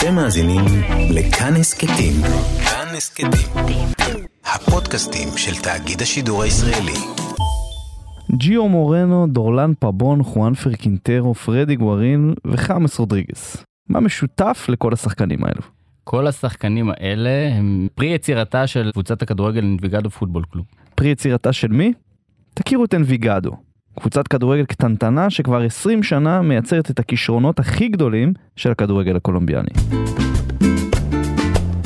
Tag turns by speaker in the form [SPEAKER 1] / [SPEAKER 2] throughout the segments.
[SPEAKER 1] אתם מאזינים לכאן הסכתים. כאן הסכתים. הפודקאסטים של תאגיד השידור הישראלי.
[SPEAKER 2] ג'יו מורנו, דורלן פבון, חואן פרקינטרו, פרדי גוארין וחמאס רודריגס. מה משותף לכל השחקנים האלו?
[SPEAKER 3] כל השחקנים האלה הם פרי יצירתה של קבוצת הכדורגל אינביגדו פוטבול קלוב.
[SPEAKER 2] פרי יצירתה של מי? תכירו את אנביגדו. קבוצת כדורגל קטנטנה שכבר 20 שנה מייצרת את הכישרונות הכי גדולים של הכדורגל הקולומביאני.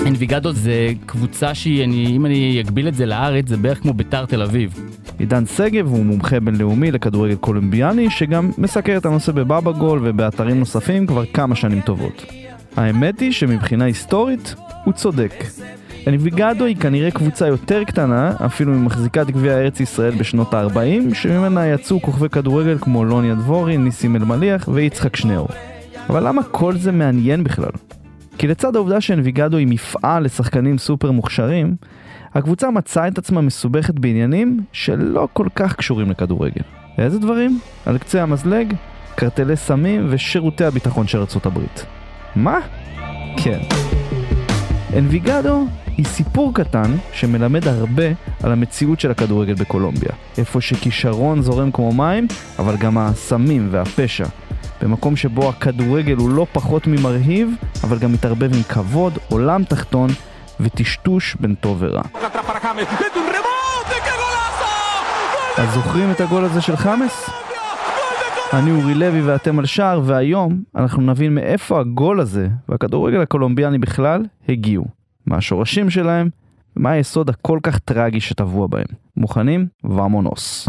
[SPEAKER 3] אינביגדו זה קבוצה שהיא, אני, אם אני אגביל את זה לארץ, זה בערך כמו ביתר תל אביב.
[SPEAKER 2] עידן שגב הוא מומחה בינלאומי לכדורגל קולומביאני שגם מסקר את הנושא בבאבא גול ובאתרים נוספים כבר כמה שנים טובות. האמת היא שמבחינה היסטורית הוא צודק. אנביגדו היא כנראה קבוצה יותר קטנה, אפילו ממחזיקת גביע ארץ ישראל בשנות ה-40, שממנה יצאו כוכבי כדורגל כמו לוניה דבורי, ניסים אלמליח ויצחק שניאור. אבל למה כל זה מעניין בכלל? כי לצד העובדה שאנביגדו היא מפעל לשחקנים סופר מוכשרים, הקבוצה מצאה את עצמה מסובכת בעניינים שלא כל כך קשורים לכדורגל. איזה דברים? על קצה המזלג, קרטלי סמים ושירותי הביטחון של ארצות הברית. מה? כן. אנביגדו היא סיפור קטן שמלמד הרבה על המציאות של הכדורגל בקולומביה. איפה שכישרון זורם כמו מים, אבל גם הסמים והפשע. במקום שבו הכדורגל הוא לא פחות ממרהיב, אבל גם מתערבב עם כבוד, עולם תחתון וטשטוש בין טוב ורע. אז זוכרים את הגול הזה של חמאס? אני אורי לוי ואתם על שער, והיום אנחנו נבין מאיפה הגול הזה והכדורגל הקולומביאני בכלל הגיעו. מה השורשים שלהם ומה היסוד הכל כך טרגי שטבוע בהם. מוכנים? ואמונוס.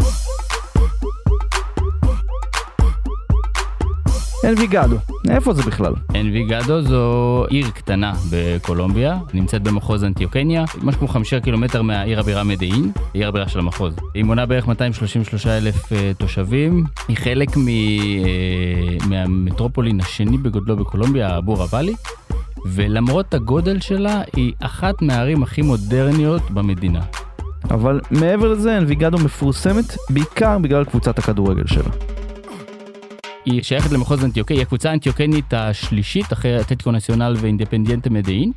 [SPEAKER 2] אנביגדו, איפה זה בכלל?
[SPEAKER 3] אנביגדו זו עיר קטנה בקולומביה, נמצאת במחוז אנטיוקניה, משהו כמו חמישה קילומטר מהעיר הבירה מדעין, עיר הבירה של המחוז. היא מונה בערך 233 אלף uh, תושבים, היא חלק מ, uh, מהמטרופולין השני בגודלו בקולומביה, אבורה ואלי, ולמרות הגודל שלה, היא אחת מהערים הכי מודרניות במדינה.
[SPEAKER 2] אבל מעבר לזה, אנביגדו מפורסמת בעיקר בגלל קבוצת הכדורגל שלה.
[SPEAKER 3] היא שייכת למחוז אנטיוקי, היא הקבוצה האנטיוקנית השלישית אחרי אתלטיקו נציונל ואינדפנדיאנטה מדעין,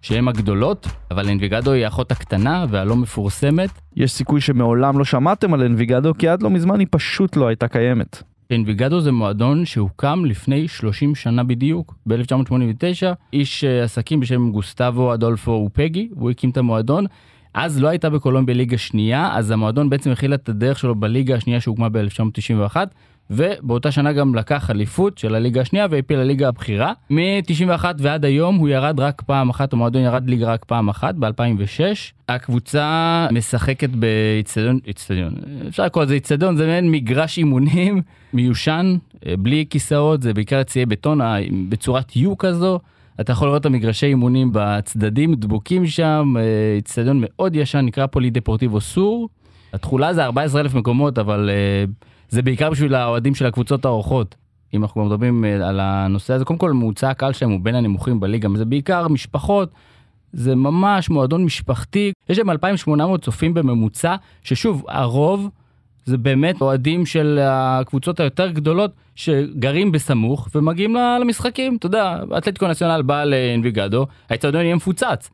[SPEAKER 3] שהן הגדולות, אבל אנביגדו היא האחות הקטנה והלא מפורסמת.
[SPEAKER 2] יש סיכוי שמעולם לא שמעתם על אנביגדו, כי עד לא מזמן היא פשוט לא הייתה קיימת.
[SPEAKER 3] אנביגדו זה מועדון שהוקם לפני 30 שנה בדיוק, ב-1989, איש אה, עסקים בשם גוסטבו אדולפו אופגי, הוא הקים את המועדון. אז לא הייתה בקולומביה ליגה שנייה, אז המועדון בעצם הכיל את הדרך שלו בליגה השנייה שהוקמה ב-1991, ובאותה שנה גם לקח אליפות של הליגה השנייה והפיל לליגה הבכירה. מ-91 ועד היום הוא ירד רק פעם אחת, המועדון ירד ליגה רק פעם אחת, ב-2006. הקבוצה משחקת באיצטדיון, איצטדיון, אפשר לקרוא לזה איצטדיון, זה מעין מגרש אימונים מיושן, בלי כיסאות, זה בעיקר ציי בטון בצורת U כזו. אתה יכול לראות את המגרשי אימונים בצדדים, דבוקים שם, איצטדיון מאוד ישן, נקרא פולי דפורטיבו סור. התכולה זה 14,000 מקומות, אבל... זה בעיקר בשביל האוהדים של הקבוצות האורחות. אם אנחנו מדברים אה, על הנושא הזה, קודם כל ממוצע הקהל שלהם הוא בין הנמוכים בליגה, זה בעיקר משפחות, זה ממש מועדון משפחתי, יש שם 2,800 צופים בממוצע, ששוב, הרוב זה באמת אוהדים של הקבוצות היותר גדולות שגרים בסמוך ומגיעים למשחקים, אתה יודע, אתלטיקו נציונל בא לאנביגדו, האצטדיון יהיה מפוצץ.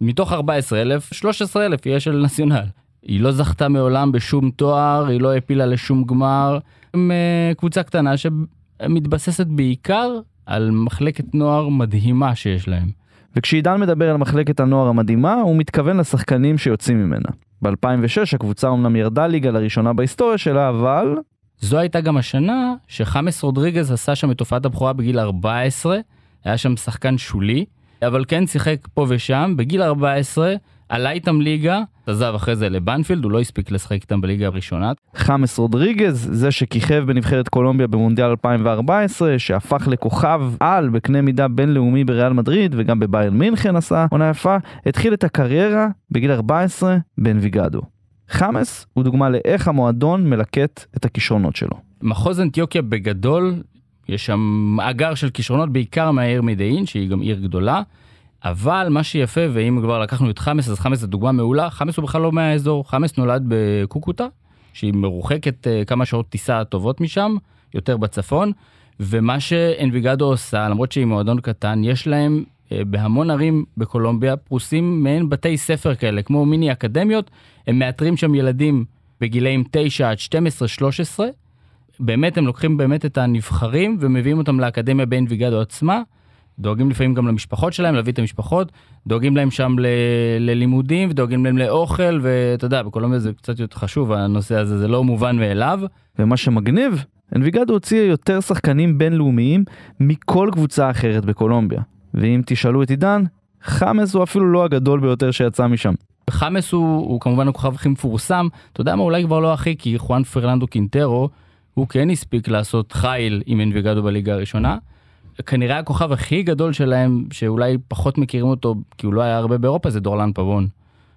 [SPEAKER 3] מתוך 14,000, 13,000 יהיה של נציונל. היא לא זכתה מעולם בשום תואר, היא לא העפילה לשום גמר. הם uh, קבוצה קטנה שמתבססת בעיקר על מחלקת נוער מדהימה שיש להם.
[SPEAKER 2] וכשעידן מדבר על מחלקת הנוער המדהימה, הוא מתכוון לשחקנים שיוצאים ממנה. ב-2006 הקבוצה אמנם ירדה ליגה לראשונה בהיסטוריה שלה, אבל...
[SPEAKER 3] זו הייתה גם השנה שחמאס רודריגז עשה שם את תופעת הבכורה בגיל 14, היה שם שחקן שולי, אבל כן שיחק פה ושם, בגיל 14 עלה איתם ליגה, עזב אחרי זה לבנפילד, הוא לא הספיק לשחק איתם בליגה הראשונה.
[SPEAKER 2] חמאס רודריגז, זה שכיכב בנבחרת קולומביה במונדיאל 2014, שהפך לכוכב על בקנה מידה בינלאומי בריאל מדריד וגם בביירן מינכן עשה עונה יפה, התחיל את הקריירה בגיל 14 באנביגדו. חמאס הוא דוגמה לאיך המועדון מלקט את הכישרונות שלו.
[SPEAKER 3] מחוז אנטיוקיה בגדול, יש שם מאגר של כישרונות בעיקר מהעיר מדעין, שהיא גם עיר גדולה. אבל מה שיפה, ואם כבר לקחנו את חמאס, אז חמאס זה דוגמה מעולה, חמאס הוא בכלל לא מהאזור, חמאס נולד בקוקוטה, שהיא מרוחקת uh, כמה שעות טיסה טובות משם, יותר בצפון, ומה שאנביגדו עושה, למרות שהיא מועדון קטן, יש להם אה, בהמון ערים בקולומביה פרוסים מעין בתי ספר כאלה, כמו מיני אקדמיות, הם מאתרים שם ילדים בגילאים 9 עד 12-13. באמת הם לוקחים באמת את הנבחרים ומביאים אותם לאקדמיה באין ויגדו עצמה. דואגים לפעמים גם למשפחות שלהם, להביא את המשפחות, דואגים להם שם ל- ללימודים ודואגים להם לאוכל, ואתה יודע, בקולומביה זה קצת יותר חשוב הנושא הזה, זה לא מובן מאליו.
[SPEAKER 2] ומה שמגניב, אנביגדו הוציאה יותר שחקנים בינלאומיים מכל קבוצה אחרת בקולומביה. ואם תשאלו את עידן, חמאס הוא אפילו לא הגדול ביותר שיצא משם.
[SPEAKER 3] חמאס הוא, הוא כמובן הכוכב הכי מפורסם, אתה יודע מה, אולי כבר לא הכי, כי חואן פרננדו קינטרו, הוא כן הספיק לעשות חיל עם אנביגדו בליגה הראשונה. כנראה הכוכב הכי גדול שלהם, שאולי פחות מכירים אותו, כי הוא לא היה הרבה באירופה, זה דורלן פבון,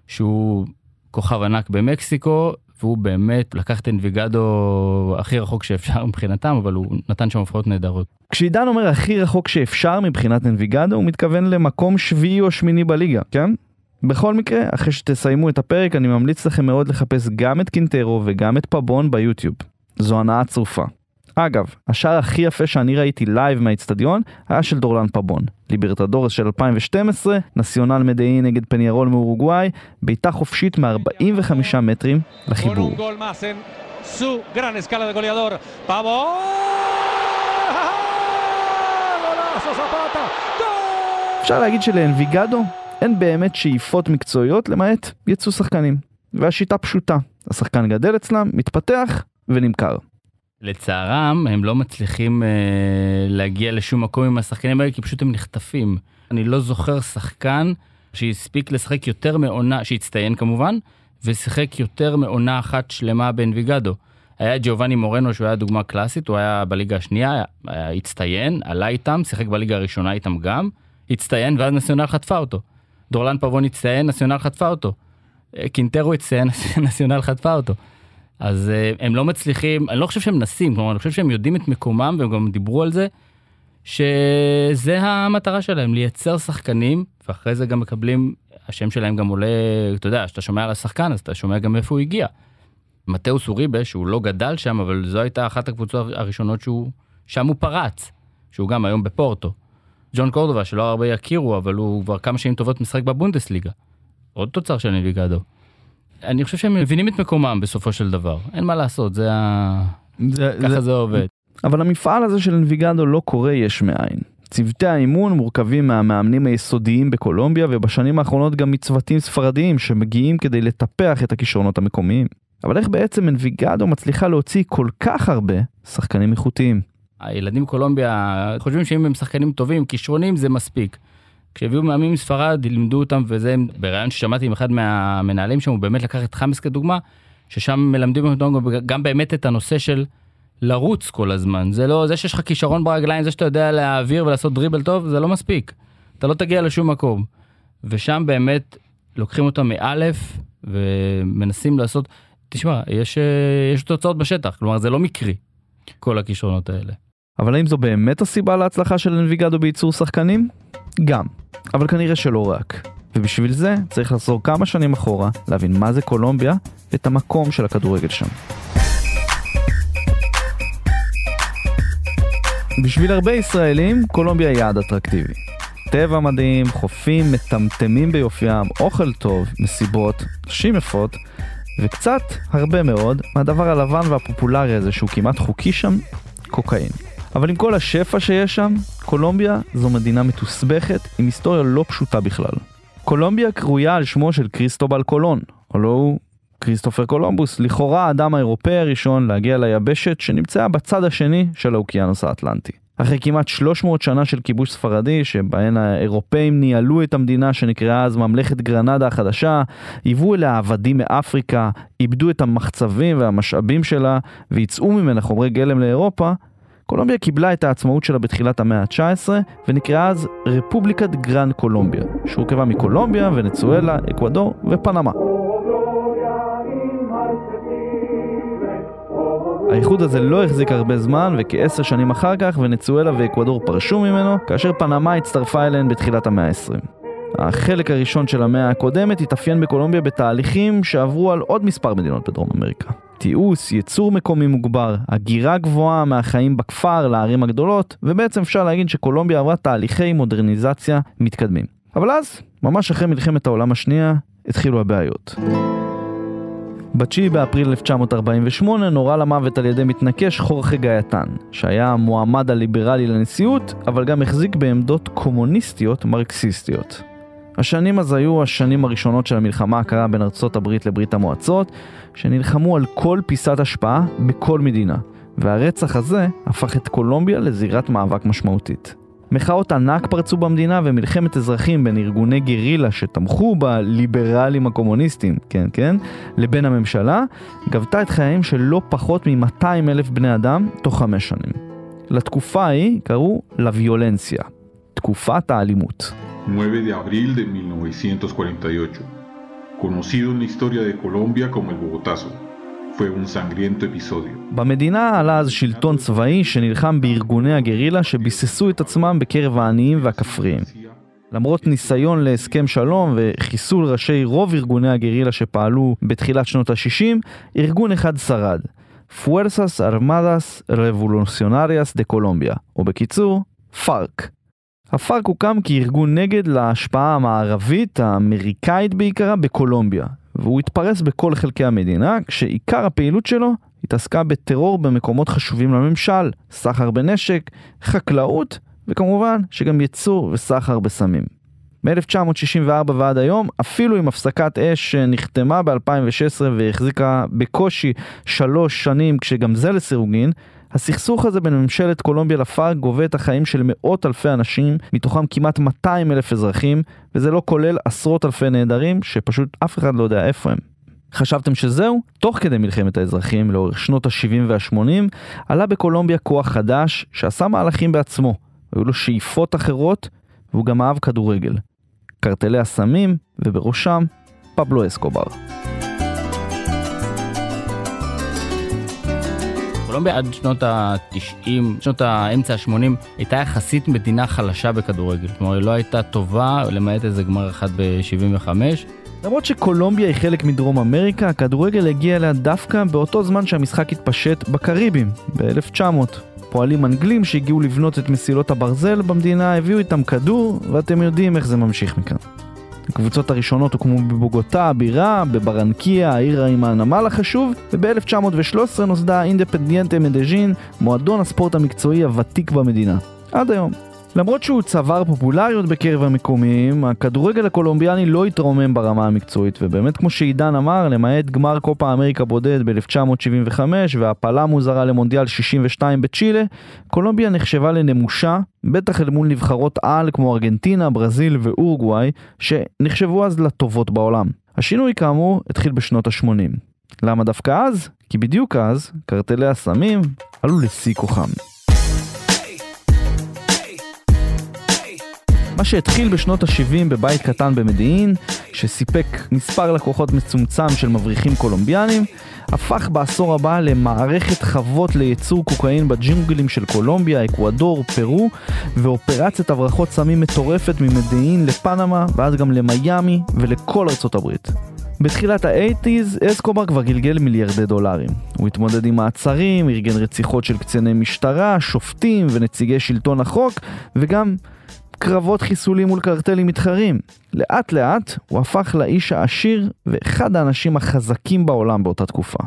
[SPEAKER 3] שהוא כוכב ענק במקסיקו, והוא באמת לקח את אנביגדו הכי רחוק שאפשר מבחינתם, אבל הוא נתן שם הופעות נהדרות.
[SPEAKER 2] כשעידן אומר הכי רחוק שאפשר מבחינת אנביגדו, הוא מתכוון למקום שביעי או שמיני בליגה, כן? בכל מקרה, אחרי שתסיימו את הפרק, אני ממליץ לכם מאוד לחפש גם את קינטרו וגם את פבון ביוטיוב. זו הנאה צרופה. אגב, השער הכי יפה שאני ראיתי live מהאיצטדיון היה של דורלן פבון. ליברטדורס של 2012, נציונל מדיין נגד פניירול מאורוגוואי, בעיטה חופשית מ-45 מטרים לחיבור. אפשר להגיד שלאנביגדו אין באמת שאיפות מקצועיות למעט יצוא שחקנים. והשיטה פשוטה, השחקן גדל אצלם, מתפתח ונמכר.
[SPEAKER 3] לצערם הם לא מצליחים אה, להגיע לשום מקום עם השחקנים האלה כי פשוט הם נחטפים. אני לא זוכר שחקן שהספיק לשחק יותר מעונה, שהצטיין כמובן, ושיחק יותר מעונה אחת שלמה באנביגדו. היה ג'ובאני מורנו שהוא היה דוגמה קלאסית, הוא היה בליגה השנייה, היה הצטיין, עלה איתם, שיחק בליגה הראשונה איתם גם, הצטיין ואז נציונל חטפה אותו. דורלן פבון הצטיין, נציונל חטפה אותו. אה, קינטרו הצטיין, נציונל חטפה אותו. אז uh, הם לא מצליחים, אני לא חושב שהם מנסים, כלומר אני חושב שהם יודעים את מקומם והם גם דיברו על זה, שזה המטרה שלהם, לייצר שחקנים, ואחרי זה גם מקבלים, השם שלהם גם עולה, אתה יודע, כשאתה שומע על השחקן אז אתה שומע גם איפה הוא הגיע. מתאוס אוריבה, שהוא לא גדל שם, אבל זו הייתה אחת הקבוצות הראשונות שהוא, שם הוא פרץ, שהוא גם היום בפורטו. ג'ון קורדובה, שלא הרבה יכירו, אבל הוא כבר כמה שנים טובות משחק בבונדסליגה. עוד תוצר של נביגדו. אני חושב שהם מבינים את מקומם בסופו של דבר, אין מה לעשות, זה ה... זה, ככה זה... זה עובד.
[SPEAKER 2] אבל המפעל הזה של אנביגדו לא קורה יש מאין. צוותי האימון מורכבים מהמאמנים היסודיים בקולומביה ובשנים האחרונות גם מצוותים ספרדיים שמגיעים כדי לטפח את הכישרונות המקומיים. אבל איך בעצם אנביגדו מצליחה להוציא כל כך הרבה שחקנים איכותיים?
[SPEAKER 3] הילדים בקולומביה חושבים שאם הם שחקנים טובים, כישרונים זה מספיק. כשהביאו מאמנים מספרד, לימדו אותם, וזה בריאיון ששמעתי עם אחד מהמנהלים שם, הוא באמת לקח את חמאס כדוגמה, ששם מלמדים אותם גם באמת את הנושא של לרוץ כל הזמן. זה לא, זה שיש לך כישרון ברגליים, זה שאתה יודע להעביר ולעשות דריבל טוב, זה לא מספיק. אתה לא תגיע לשום מקום. ושם באמת לוקחים אותם מאלף ומנסים לעשות, תשמע, יש, יש תוצאות בשטח, כלומר זה לא מקרי, כל הכישרונות האלה.
[SPEAKER 2] אבל האם זו באמת הסיבה להצלחה של אנביגדו בייצור שחקנים? גם. אבל כנראה שלא רק. ובשביל זה צריך לחזור כמה שנים אחורה, להבין מה זה קולומביה ואת המקום של הכדורגל שם. בשביל הרבה ישראלים, קולומביה היא יעד אטרקטיבי. טבע מדהים, חופים מטמטמים ביופיים, אוכל טוב, מסיבות, נשים יפות, וקצת, הרבה מאוד, מהדבר הלבן והפופולרי הזה שהוא כמעט חוקי שם, קוקאין. אבל עם כל השפע שיש שם, קולומביה זו מדינה מתוסבכת עם היסטוריה לא פשוטה בכלל. קולומביה קרויה על שמו של קריסטובל קולון, הלא הוא כריסטופר קולומבוס, לכאורה האדם האירופאי הראשון להגיע ליבשת שנמצאה בצד השני של האוקיינוס האטלנטי. אחרי כמעט 300 שנה של כיבוש ספרדי, שבהן האירופאים ניהלו את המדינה שנקראה אז ממלכת גרנדה החדשה, הביאו אליה עבדים מאפריקה, עיבדו את המחצבים והמשאבים שלה, וייצאו ממנה חומרי גלם לאירופה, קולומביה קיבלה את העצמאות שלה בתחילת המאה ה-19 ונקראה אז רפובליקת גרנד קולומביה, שהורכבה מקולומביה, ונצואלה, אקוודור ופנמה. האיחוד הזה לא החזיק הרבה זמן, וכעשר שנים אחר כך ונצואלה ואקוודור פרשו ממנו, כאשר פנמה הצטרפה אליהן בתחילת המאה ה-20. החלק הראשון של המאה הקודמת התאפיין בקולומביה בתהליכים שעברו על עוד מספר מדינות בדרום אמריקה. תיעוש, ייצור מקומי מוגבר, הגירה גבוהה מהחיים בכפר לערים הגדולות, ובעצם אפשר להגיד שקולומביה עברה תהליכי מודרניזציה מתקדמים. אבל אז, ממש אחרי מלחמת העולם השנייה, התחילו הבעיות. ב-9 באפריל 1948 נורה למוות על ידי מתנקש חורכה גייתן, שהיה המועמד הליברלי לנשיאות, אבל גם החזיק בעמדות קומוניסטיות מרקסיסטיות. השנים אז היו השנים הראשונות של המלחמה הקרה בין ארצות הברית לברית המועצות, שנלחמו על כל פיסת השפעה בכל מדינה, והרצח הזה הפך את קולומביה לזירת מאבק משמעותית. מחאות ענק פרצו במדינה ומלחמת אזרחים בין ארגוני גרילה שתמכו בליברלים הקומוניסטים, כן כן, לבין הממשלה, גבתה את חייהם של לא פחות מ-200 אלף בני אדם תוך חמש שנים. לתקופה ההיא קראו לוויולנסיה, תקופת האלימות.
[SPEAKER 4] 9 de abril de 1948, conocido en la historia de Colombia como el Bogotazo. fue un sangriento episodio.
[SPEAKER 2] במדינה עלה אז שלטון צבאי שנלחם בארגוני הגרילה שביססו את עצמם בקרב העניים והכפריים. למרות ניסיון להסכם שלום וחיסול ראשי רוב ארגוני הגרילה שפעלו בתחילת שנות ה-60, ארגון אחד שרד, Fuerzas Armadas Revolucionarias de Colombia, או בקיצור, פארק. הפארק הוקם כארגון נגד להשפעה המערבית, האמריקאית בעיקרה, בקולומביה, והוא התפרס בכל חלקי המדינה, כשעיקר הפעילות שלו התעסקה בטרור במקומות חשובים לממשל, סחר בנשק, חקלאות, וכמובן שגם ייצור וסחר בסמים. מ-1964 ועד היום, אפילו עם הפסקת אש שנחתמה ב-2016 והחזיקה בקושי שלוש שנים כשגם זה לסירוגין, הסכסוך הזה בין ממשלת קולומביה לפארק גובה את החיים של מאות אלפי אנשים, מתוכם כמעט 200 אלף אזרחים, וזה לא כולל עשרות אלפי נעדרים שפשוט אף אחד לא יודע איפה הם. חשבתם שזהו? תוך כדי מלחמת האזרחים, לאורך שנות ה-70 וה-80, עלה בקולומביה כוח חדש שעשה מהלכים בעצמו. היו לו שאיפות אחרות, והוא גם אהב כדורגל. קרטלי הסמים, ובראשם פבלו אסקובר.
[SPEAKER 3] קולומביה עד שנות ה-90, שנות האמצע ה-80, הייתה יחסית מדינה חלשה בכדורגל. כלומר, היא לא הייתה טובה, למעט איזה גמר אחד ב-75.
[SPEAKER 2] למרות שקולומביה היא חלק מדרום אמריקה, הכדורגל הגיע אליה דווקא באותו זמן שהמשחק התפשט בקריבים, ב-1900. פועלים אנגלים שהגיעו לבנות את מסילות הברזל במדינה הביאו איתם כדור, ואתם יודעים איך זה ממשיך מכאן. הקבוצות הראשונות הוקמו בבוגוטה, הבירה, בברנקיה, העיר עם הנמל החשוב, וב-1913 נוסדה אינדפנדיאנטה מדז'ין, מועדון הספורט המקצועי הוותיק במדינה. עד היום. למרות שהוא צבר פופולריות בקרב המקומיים, הכדורגל הקולומביאני לא התרומם ברמה המקצועית, ובאמת כמו שעידן אמר, למעט גמר קופה אמריקה בודד ב-1975 והפלה מוזרה למונדיאל 62 בצ'ילה, קולומביה נחשבה לנמושה, בטח אל מול נבחרות על כמו ארגנטינה, ברזיל ואורוגוואי, שנחשבו אז לטובות בעולם. השינוי כאמור התחיל בשנות ה-80. למה דווקא אז? כי בדיוק אז, קרטלי הסמים עלו לשיא כוחם. מה שהתחיל בשנות ה-70 בבית קטן במדיעין, שסיפק מספר לקוחות מצומצם של מבריחים קולומביאנים, הפך בעשור הבא למערכת חוות לייצור קוקאין בג'ינגלים של קולומביה, אקוודור, פרו, ואופרציית הברחות סמים מטורפת ממדיעין לפנמה, ואז גם למיאמי ולכל ארצות הברית. בתחילת ה-80's אסקובר כבר גלגל מיליארדי דולרים. הוא התמודד עם מעצרים, ארגן רציחות של קציני משטרה, שופטים ונציגי שלטון החוק, וגם קרבות חיסולים מול קרטלים מתחרים. לאט לאט הוא הפך לאיש העשיר ואחד האנשים החזקים בעולם באותה תקופה.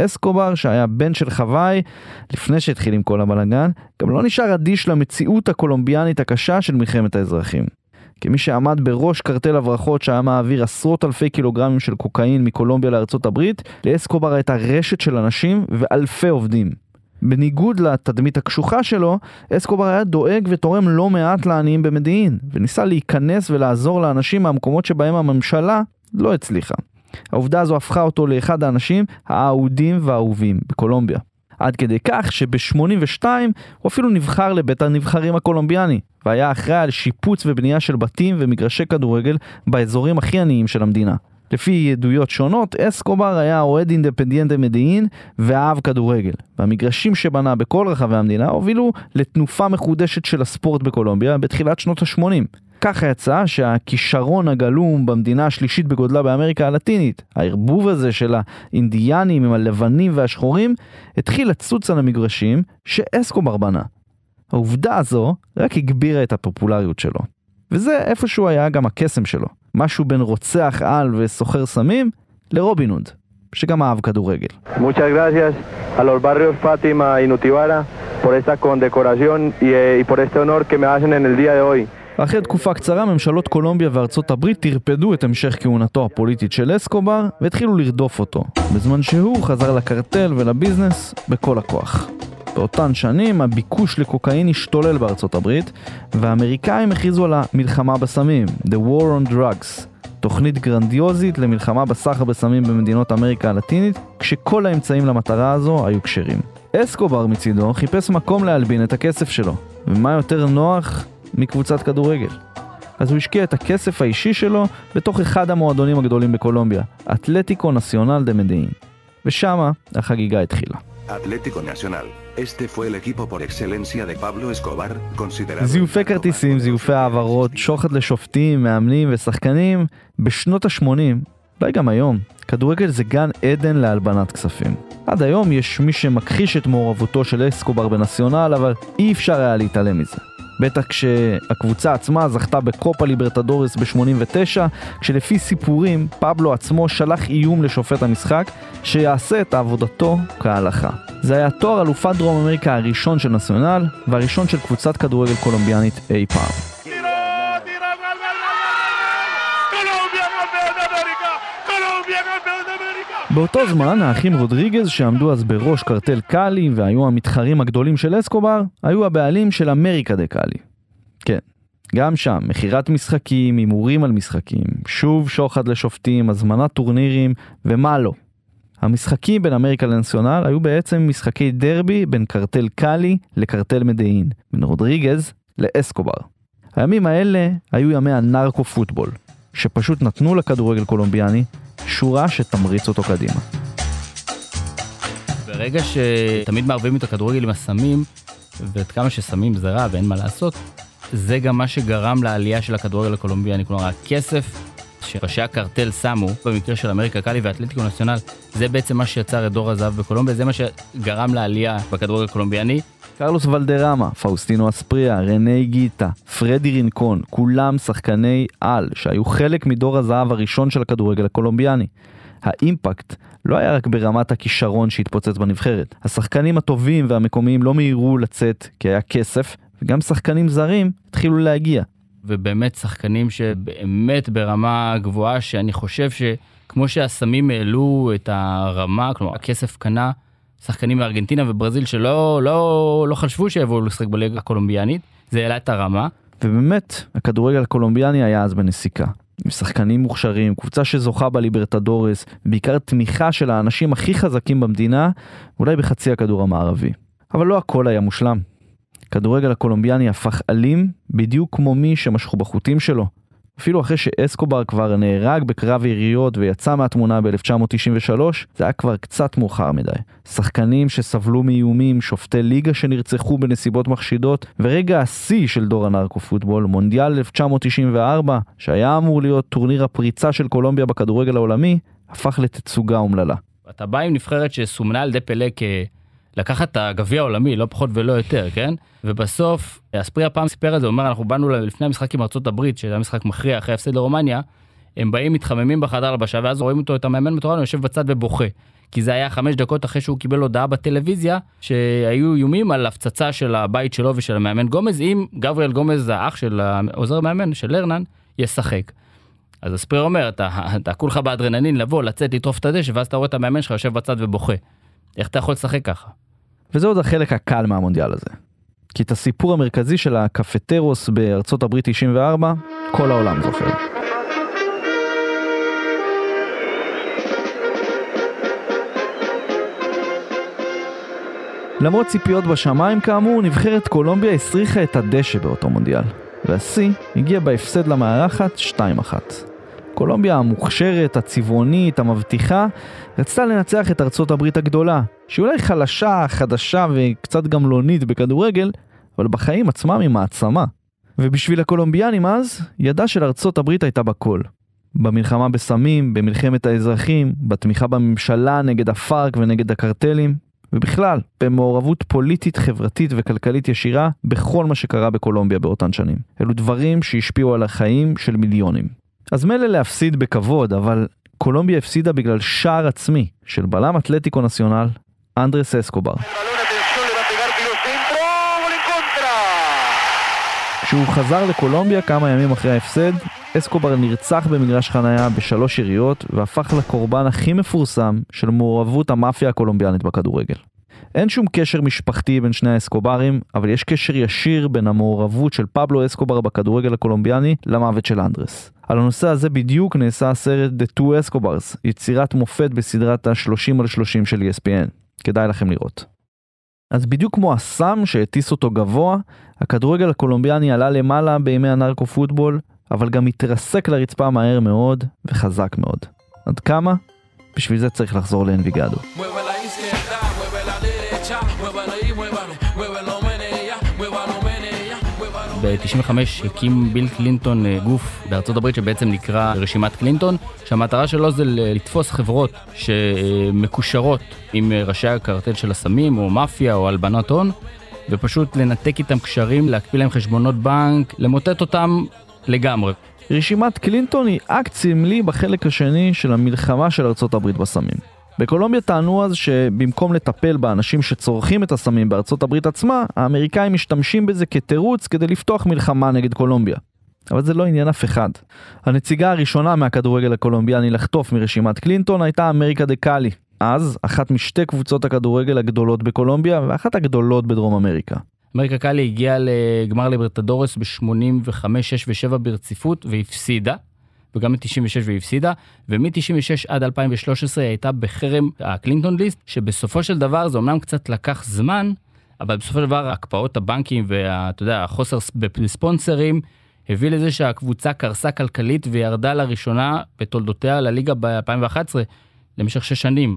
[SPEAKER 2] אסקובר, שהיה בן של חוואי, לפני שהתחיל עם כל הבלאגן, גם לא נשאר אדיש למציאות הקולומביאנית הקשה של מלחמת האזרחים. כמי שעמד בראש קרטל הברחות שהיה מעביר עשרות אלפי קילוגרמים של קוקאין מקולומביה לארצות הברית, לאסקובר הייתה רשת של אנשים ואלפי עובדים. בניגוד לתדמית הקשוחה שלו, אסקובר היה דואג ותורם לא מעט לעניים במדיעין, וניסה להיכנס ולעזור לאנשים מהמקומות שבהם הממשלה לא הצליחה. העובדה הזו הפכה אותו לאחד האנשים האהודים והאהובים בקולומביה. עד כדי כך שב-82 הוא אפילו נבחר לבית הנבחרים הקולומביאני, והיה אחראי על שיפוץ ובנייה של בתים ומגרשי כדורגל באזורים הכי עניים של המדינה. לפי עדויות שונות, אסקובר היה אוהד אינדפנדיאנטה מדיעין ואהב כדורגל. והמגרשים שבנה בכל רחבי המדינה הובילו לתנופה מחודשת של הספורט בקולומביה בתחילת שנות ה-80. וככה יצא שהכישרון הגלום במדינה השלישית בגודלה באמריקה הלטינית, הערבוב הזה של האינדיאנים עם הלבנים והשחורים, התחיל לצוץ על המגרשים שאסקובר בנה. העובדה הזו רק הגבירה את הפופולריות שלו. וזה איפשהו היה גם הקסם שלו. משהו בין רוצח על וסוחר סמים לרובין הוד, שגם אהב כדורגל.
[SPEAKER 5] Muchas gracias a los barrios Fátima y Nutibara por esta condecoración y, eh, y por este honor que me hacen en el día de hoy.
[SPEAKER 2] אחרי תקופה קצרה ממשלות קולומביה וארצות הברית טרפדו את המשך כהונתו הפוליטית של אסקובר והתחילו לרדוף אותו, בזמן שהוא חזר לקרטל ולביזנס בכל הכוח. באותן שנים הביקוש לקוקאין השתולל בארצות הברית והאמריקאים הכריזו על המלחמה בסמים, The War on Drugs, תוכנית גרנדיוזית למלחמה בסחר בסמים במדינות אמריקה הלטינית, כשכל האמצעים למטרה הזו היו כשרים. אסקובר מצידו חיפש מקום להלבין את הכסף שלו, ומה יותר נוח מקבוצת כדורגל. אז הוא השקיע את הכסף האישי שלו בתוך אחד המועדונים הגדולים בקולומביה, אתלטיקו נציונל דה מדאין. ושמה החגיגה התחילה.
[SPEAKER 6] Atlético Nacional. Este fue el equipo por excelencia de Pablo Escobar, considerado...
[SPEAKER 2] זיופי כרטיסים, זיופי העברות, שוחד לשופטים, מאמנים ושחקנים, בשנות ה-80, אולי גם היום, כדורגל זה גן עדן להלבנת כספים. עד היום יש מי שמכחיש את מעורבותו של אסקובר בנציונל, אבל אי אפשר היה להתעלם מזה. בטח כשהקבוצה עצמה זכתה בקופה ליברטדורס ב-89, כשלפי סיפורים, פבלו עצמו שלח איום לשופט המשחק שיעשה את עבודתו כהלכה. זה היה תואר אלופת דרום אמריקה הראשון של נציונל, והראשון של קבוצת כדורגל קולומביאנית אי פעם. באותו זמן, האחים רודריגז, שעמדו אז בראש קרטל קאלי והיו המתחרים הגדולים של אסקובר, היו הבעלים של אמריקה דה קאלי. כן, גם שם, מכירת משחקים, הימורים על משחקים, שוב שוחד לשופטים, הזמנת טורנירים, ומה לא. המשחקים בין אמריקה לנציונל היו בעצם משחקי דרבי בין קרטל קאלי לקרטל מדאין, בין רודריגז לאסקובר. הימים האלה היו ימי הנרקו פוטבול, שפשוט נתנו לכדורגל קולומביאני שורה שתמריץ אותו קדימה.
[SPEAKER 3] ברגע שתמיד מערבים את הכדורגל עם הסמים, ועד כמה שסמים זה רע ואין מה לעשות, זה גם מה שגרם לעלייה של הכדורגל הקולומביאני. כלומר, הכסף שראשי הקרטל שמו, במקרה של אמריקה קאלי ואתלטיקו נציונל, זה בעצם מה שיצר את דור הזהב בקולומביה, זה מה שגרם לעלייה בכדורגל הקולומביאני.
[SPEAKER 2] קרלוס ולדרמה, פאוסטינו אספריה, רני גיטה, פרדי רינקון, כולם שחקני על שהיו חלק מדור הזהב הראשון של הכדורגל הקולומביאני. האימפקט לא היה רק ברמת הכישרון שהתפוצץ בנבחרת. השחקנים הטובים והמקומיים לא מיהרו לצאת כי היה כסף, וגם שחקנים זרים התחילו להגיע.
[SPEAKER 3] ובאמת שחקנים שבאמת ברמה גבוהה, שאני חושב שכמו שהסמים העלו את הרמה, כלומר הכסף קנה שחקנים מארגנטינה וברזיל שלא לא, לא חשבו שיבואו לשחק בליגה הקולומביאנית, זה העלה את הרמה.
[SPEAKER 2] ובאמת, הכדורגל הקולומביאני היה אז בנסיקה. עם שחקנים מוכשרים, קבוצה שזוכה בליברטדורס, בעיקר תמיכה של האנשים הכי חזקים במדינה, אולי בחצי הכדור המערבי. אבל לא הכל היה מושלם. הכדורגל הקולומביאני הפך אלים בדיוק כמו מי שמשכו בחוטים שלו. אפילו אחרי שאסקובר כבר נהרג בקרב יריות ויצא מהתמונה ב-1993, זה היה כבר קצת מאוחר מדי. שחקנים שסבלו מאיומים, שופטי ליגה שנרצחו בנסיבות מחשידות, ורגע השיא של דור הנרקו פוטבול, מונדיאל 1994, שהיה אמור להיות טורניר הפריצה של קולומביה בכדורגל העולמי, הפך לתצוגה אומללה.
[SPEAKER 3] אתה בא עם נבחרת שסומנה על ידי פלא כ... לקחת את הגביע העולמי, לא פחות ולא יותר, כן? ובסוף, אספריה פעם סיפר את זה, הוא אומר, אנחנו באנו לפני המשחק עם ארצות הברית, שהיה משחק מכריע אחרי הפסד לרומניה, הם באים, מתחממים בחדר הלבשה, ואז רואים אותו, את המאמן מטורנו, יושב בצד ובוכה. כי זה היה חמש דקות אחרי שהוא קיבל הודעה בטלוויזיה, שהיו איומים על הפצצה של הבית שלו ושל המאמן גומז, אם גבריאל גומז, האח של העוזר המאמן, של לרנן, ישחק. אז אספריה אומר, אתה, אתה כולך באדרנלין לבוא, לצאת, לטרוף את הדשא, ואז אתה רואה את המאמן שלך יושב בצד ובוכה. איך אתה יכול לשחק ככה?
[SPEAKER 2] וזה עוד החלק הקל מהמונדיאל הזה. כי את הסיפור המרכזי של הקפטרוס בארצות הברית 94, כל העולם זוכר. למרות ציפיות בשמיים כאמור, נבחרת קולומביה הסריחה את הדשא באותו מונדיאל, והשיא הגיע בהפסד למארחת 2-1. קולומביה המוכשרת, הצבעונית, המבטיחה, רצתה לנצח את ארצות הברית הגדולה, שהיא אולי חלשה, חדשה וקצת גמלונית בכדורגל, אבל בחיים עצמם היא מעצמה. ובשביל הקולומביאנים אז, ידה של ארצות הברית הייתה בכל. במלחמה בסמים, במלחמת האזרחים, בתמיכה בממשלה נגד הפארק ונגד הקרטלים, ובכלל, במעורבות פוליטית, חברתית וכלכלית ישירה בכל מה שקרה בקולומביה באותן שנים. אלו דברים שהשפיעו על החיים של מיליונים. אז מילא להפסיד בכבוד, אבל קולומביה הפסידה בגלל שער עצמי של בלם אתלטיקו נציונל, אנדרס אסקובר. כשהוא חזר לקולומביה כמה ימים אחרי ההפסד, אסקובר נרצח במגרש חניה בשלוש יריות והפך לקורבן הכי מפורסם של מעורבות המאפיה הקולומביאנית בכדורגל. אין שום קשר משפחתי בין שני האסקוברים, אבל יש קשר ישיר בין המעורבות של פבלו אסקובר בכדורגל הקולומביאני למוות של אנדרס. על הנושא הזה בדיוק נעשה הסרט The Two Escobars, יצירת מופת בסדרת ה-30 על 30 של ESPN. כדאי לכם לראות. אז בדיוק כמו הסם שהטיס אותו גבוה, הכדורגל הקולומביאני עלה למעלה בימי הנרקו פוטבול, אבל גם התרסק לרצפה מהר מאוד וחזק מאוד. עד כמה? בשביל זה צריך לחזור לאנביגדו.
[SPEAKER 3] ב-95 הקים ביל קלינטון אה, גוף בארצות הברית שבעצם נקרא רשימת קלינטון, שהמטרה שלו זה לתפוס חברות שמקושרות עם אה, ראשי הקרטל של הסמים או מאפיה או הלבנת הון, ופשוט לנתק איתם קשרים, להקפיא להם חשבונות בנק, למוטט אותם לגמרי.
[SPEAKER 2] רשימת קלינטון היא אקט סמלי בחלק השני של המלחמה של ארצות הברית בסמים. בקולומביה טענו אז שבמקום לטפל באנשים שצורכים את הסמים בארצות הברית עצמה, האמריקאים משתמשים בזה כתירוץ כדי לפתוח מלחמה נגד קולומביה. אבל זה לא עניין אף אחד. הנציגה הראשונה מהכדורגל הקולומביאני לחטוף מרשימת קלינטון הייתה אמריקה דה קאלי. אז, אחת משתי קבוצות הכדורגל הגדולות בקולומביה ואחת הגדולות בדרום אמריקה.
[SPEAKER 3] אמריקה קאלי הגיעה לגמר ליברטדורס ב-85, 6 ו-7 ברציפות והפסידה. וגם ב-96 והפסידה, ומ-96 עד 2013 היא הייתה בחרם הקלינטון ליסט, שבסופו של דבר זה אמנם קצת לקח זמן, אבל בסופו של דבר הקפאות הבנקים ואתה יודע, החוסר בספונסרים, הביא לזה שהקבוצה קרסה כלכלית וירדה לראשונה בתולדותיה לליגה ב-2011 למשך 6 שנים.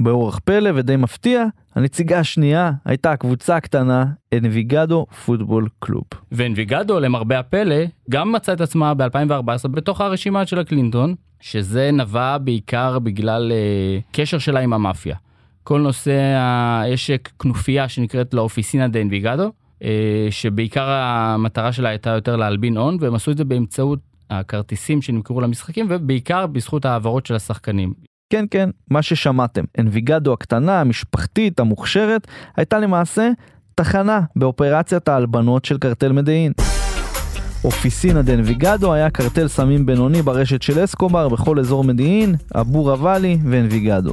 [SPEAKER 2] באורח פלא ודי מפתיע, הנציגה השנייה הייתה הקבוצה הקטנה אנביגדו פוטבול קלוב.
[SPEAKER 3] ואנביגדו למרבה הפלא גם מצאה את עצמה ב-2014 בתוך הרשימה של הקלינטון, שזה נבע בעיקר בגלל uh, קשר שלה עם המאפיה. כל נושא, יש כנופיה שנקראת לאופיסינה דה אנביגדו, uh, שבעיקר המטרה שלה הייתה יותר להלבין הון, והם עשו את זה באמצעות הכרטיסים שנמכרו למשחקים, ובעיקר בזכות העברות של השחקנים.
[SPEAKER 2] כן כן, מה ששמעתם, אנביגדו הקטנה, המשפחתית, המוכשרת, הייתה למעשה תחנה באופרציית ההלבנות של קרטל מדעין. אופיסינה דנביגדו היה קרטל סמים בינוני ברשת של אסקובר בכל אזור מדיעין, אבורה ואלי ואנביגדו.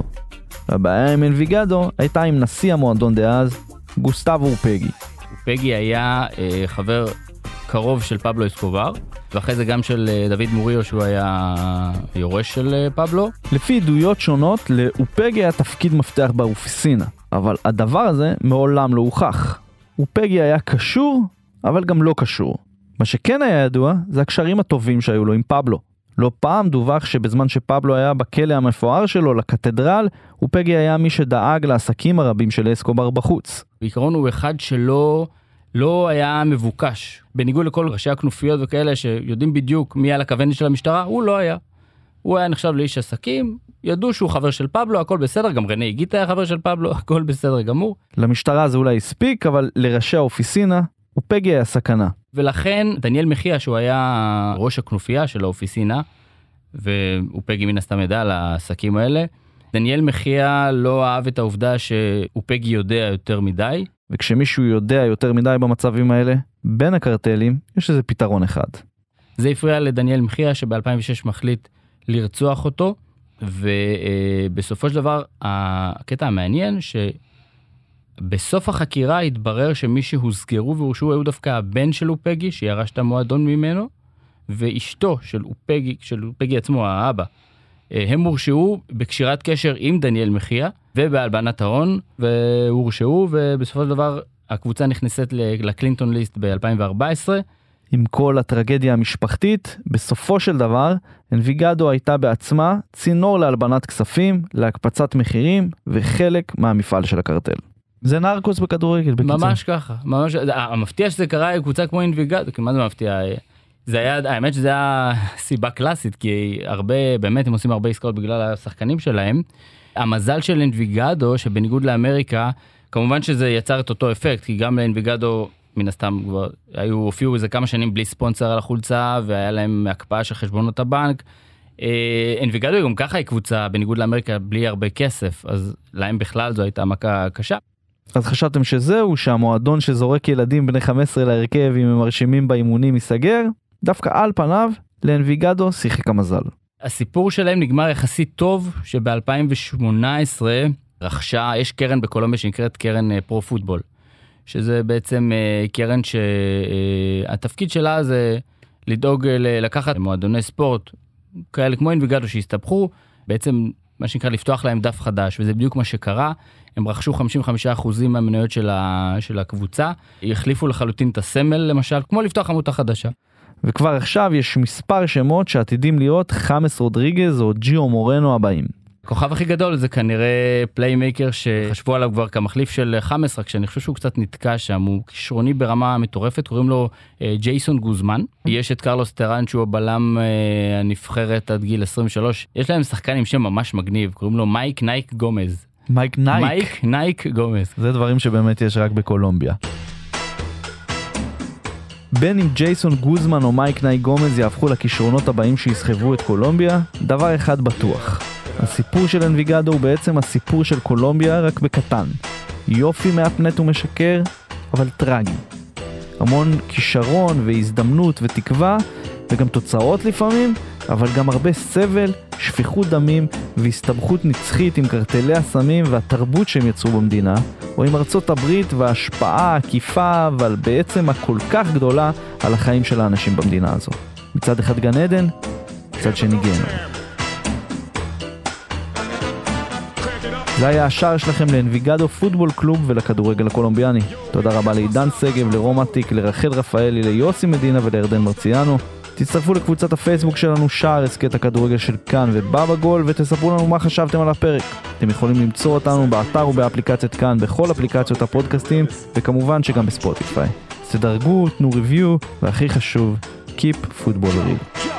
[SPEAKER 2] הבעיה עם אנביגדו הייתה עם נשיא המועדון דאז, גוסטבו אופגי.
[SPEAKER 3] אופגי היה אה, חבר קרוב של פבלו אסקובר, ואחרי זה גם של אה, דוד מוריו שהוא היה יורש של אה, פבלו.
[SPEAKER 2] לפי עדויות שונות, לאופגי היה תפקיד מפתח באופיסינה, אבל הדבר הזה מעולם לא הוכח. אופגי היה קשור, אבל גם לא קשור. מה שכן היה ידוע, זה הקשרים הטובים שהיו לו עם פבלו. לא פעם דווח שבזמן שפבלו היה בכלא המפואר שלו, לקתדרל, אופגי היה מי שדאג לעסקים הרבים של אסקובר בחוץ.
[SPEAKER 3] בעיקרון הוא אחד שלא... לא היה מבוקש. בניגוד לכל ראשי הכנופיות וכאלה שיודעים בדיוק מי על הכוונת של המשטרה, הוא לא היה. הוא היה נחשב לאיש עסקים, ידעו שהוא חבר של פבלו, הכל בסדר, גם רנה איגית היה חבר של פבלו, הכל בסדר גמור.
[SPEAKER 2] למשטרה זה אולי הספיק, אבל לראשי האופיסינה, הוא פגי היה סכנה.
[SPEAKER 3] ולכן דניאל מחיה, שהוא היה ראש הכנופיה של האופיסינה, והוא פגי מן הסתם ידע על העסקים האלה, דניאל מחיה לא אהב את העובדה שאופגי יודע יותר מדי,
[SPEAKER 2] וכשמישהו יודע יותר מדי במצבים האלה, בין הקרטלים, יש איזה פתרון אחד.
[SPEAKER 3] זה הפריע לדניאל מחיה שב-2006 מחליט לרצוח אותו, ובסופו של דבר הקטע המעניין שבסוף החקירה התברר שמי שהוסגרו והורשעו היו דווקא הבן של אופגי שירש את המועדון ממנו, ואשתו של אופגי, של אופגי עצמו, האבא. הם הורשעו בקשירת קשר עם דניאל מחיה, ובהלבנת ההון, והורשעו, ובסופו של דבר הקבוצה נכנסת לקלינטון ליסט ב-2014.
[SPEAKER 2] עם כל הטרגדיה המשפחתית, בסופו של דבר, אנביגדו הייתה בעצמה צינור להלבנת כספים, להקפצת מחירים וחלק מהמפעל של הקרטל. זה נרקוס בכדורגל, בקיצור.
[SPEAKER 3] ממש ככה, ממש, המפתיע שזה קרה עם קבוצה כמו אינביגדו, כי מה זה מפתיע? זה היה, האמת שזה היה סיבה קלאסית, כי הרבה, באמת הם עושים הרבה עסקאות בגלל השחקנים שלהם. המזל של אינביגדו, שבניגוד לאמריקה, כמובן שזה יצר את אותו אפקט, כי גם לאינביגדו, מן הסתם כבר היו, הופיעו איזה כמה שנים בלי ספונסר על החולצה, והיה להם הקפאה של חשבונות הבנק. אה, אינביגדו גם ככה היא קבוצה, בניגוד לאמריקה, בלי הרבה כסף, אז להם בכלל זו הייתה מכה קשה.
[SPEAKER 2] אז חשבתם שזהו, שהמועדון שזורק ילדים בני 15 להרכב אם הם מרשימים באימונים ייסגר? דווקא על פניו, לאנביגדו שיחק המזל.
[SPEAKER 3] הסיפור שלהם נגמר יחסית טוב, שב-2018 רכשה, יש קרן בקולומביה שנקראת קרן אה, פרו פוטבול, שזה בעצם אה, קרן שהתפקיד שלה זה לדאוג לקחת מועדוני ספורט, כאלה כמו אינביגדו שהסתבכו, בעצם מה שנקרא לפתוח להם דף חדש, וזה בדיוק מה שקרה. הם רכשו 55% מהמניות של, ה, של הקבוצה, החליפו לחלוטין את הסמל למשל, כמו לפתוח עמותה חדשה.
[SPEAKER 2] וכבר עכשיו יש מספר שמות שעתידים להיות חאמס רודריגז או ג'יו מורנו הבאים.
[SPEAKER 3] הכוכב הכי גדול זה כנראה playmaker שחשבו עליו כבר כמחליף של חאמס, רק שאני חושב שהוא קצת נתקע שם, הוא כישרוני ברמה מטורפת, קוראים לו אה, ג'ייסון גוזמן. יש את קרלוס טראן שהוא הבלם אה, הנבחרת עד גיל 23, יש להם שחקן עם שם ממש מגניב, קוראים לו מייק נייק גומז.
[SPEAKER 2] מייק נייק.
[SPEAKER 3] מייק נייק גומז.
[SPEAKER 2] זה דברים שבאמת יש רק בקולומביה. בין אם ג'ייסון גוזמן או מייק נייק גומז יהפכו לכישרונות הבאים שיסחבו את קולומביה, דבר אחד בטוח. הסיפור של אנביגדו הוא בעצם הסיפור של קולומביה רק בקטן. יופי מהפנט ומשכר, אבל טרגי. המון כישרון והזדמנות ותקווה, וגם תוצאות לפעמים, אבל גם הרבה סבל, שפיכות דמים והסתבכות נצחית עם קרטלי הסמים והתרבות שהם יצרו במדינה, או עם ארצות הברית וההשפעה העקיפה, אבל בעצם הכל כך גדולה על החיים של האנשים במדינה הזו. מצד אחד גן עדן, מצד שני גיהנום. זה היה השער שלכם לאנביגדו פוטבול קלוב ולכדורגל הקולומביאני. תודה רבה לעידן שגב, לרומטיק, לרחל רפאלי, ליוסי מדינה ולירדן מרציאנו. תצטרפו לקבוצת הפייסבוק שלנו שער הסכת הכדורגל של כאן ובבא גול ותספרו לנו מה חשבתם על הפרק. אתם יכולים למצוא אותנו באתר ובאפליקציית כאן בכל אפליקציות הפודקאסטים וכמובן שגם בספוטיפיי. תדרגו, תנו ריוויו והכי חשוב, Keep Football Real.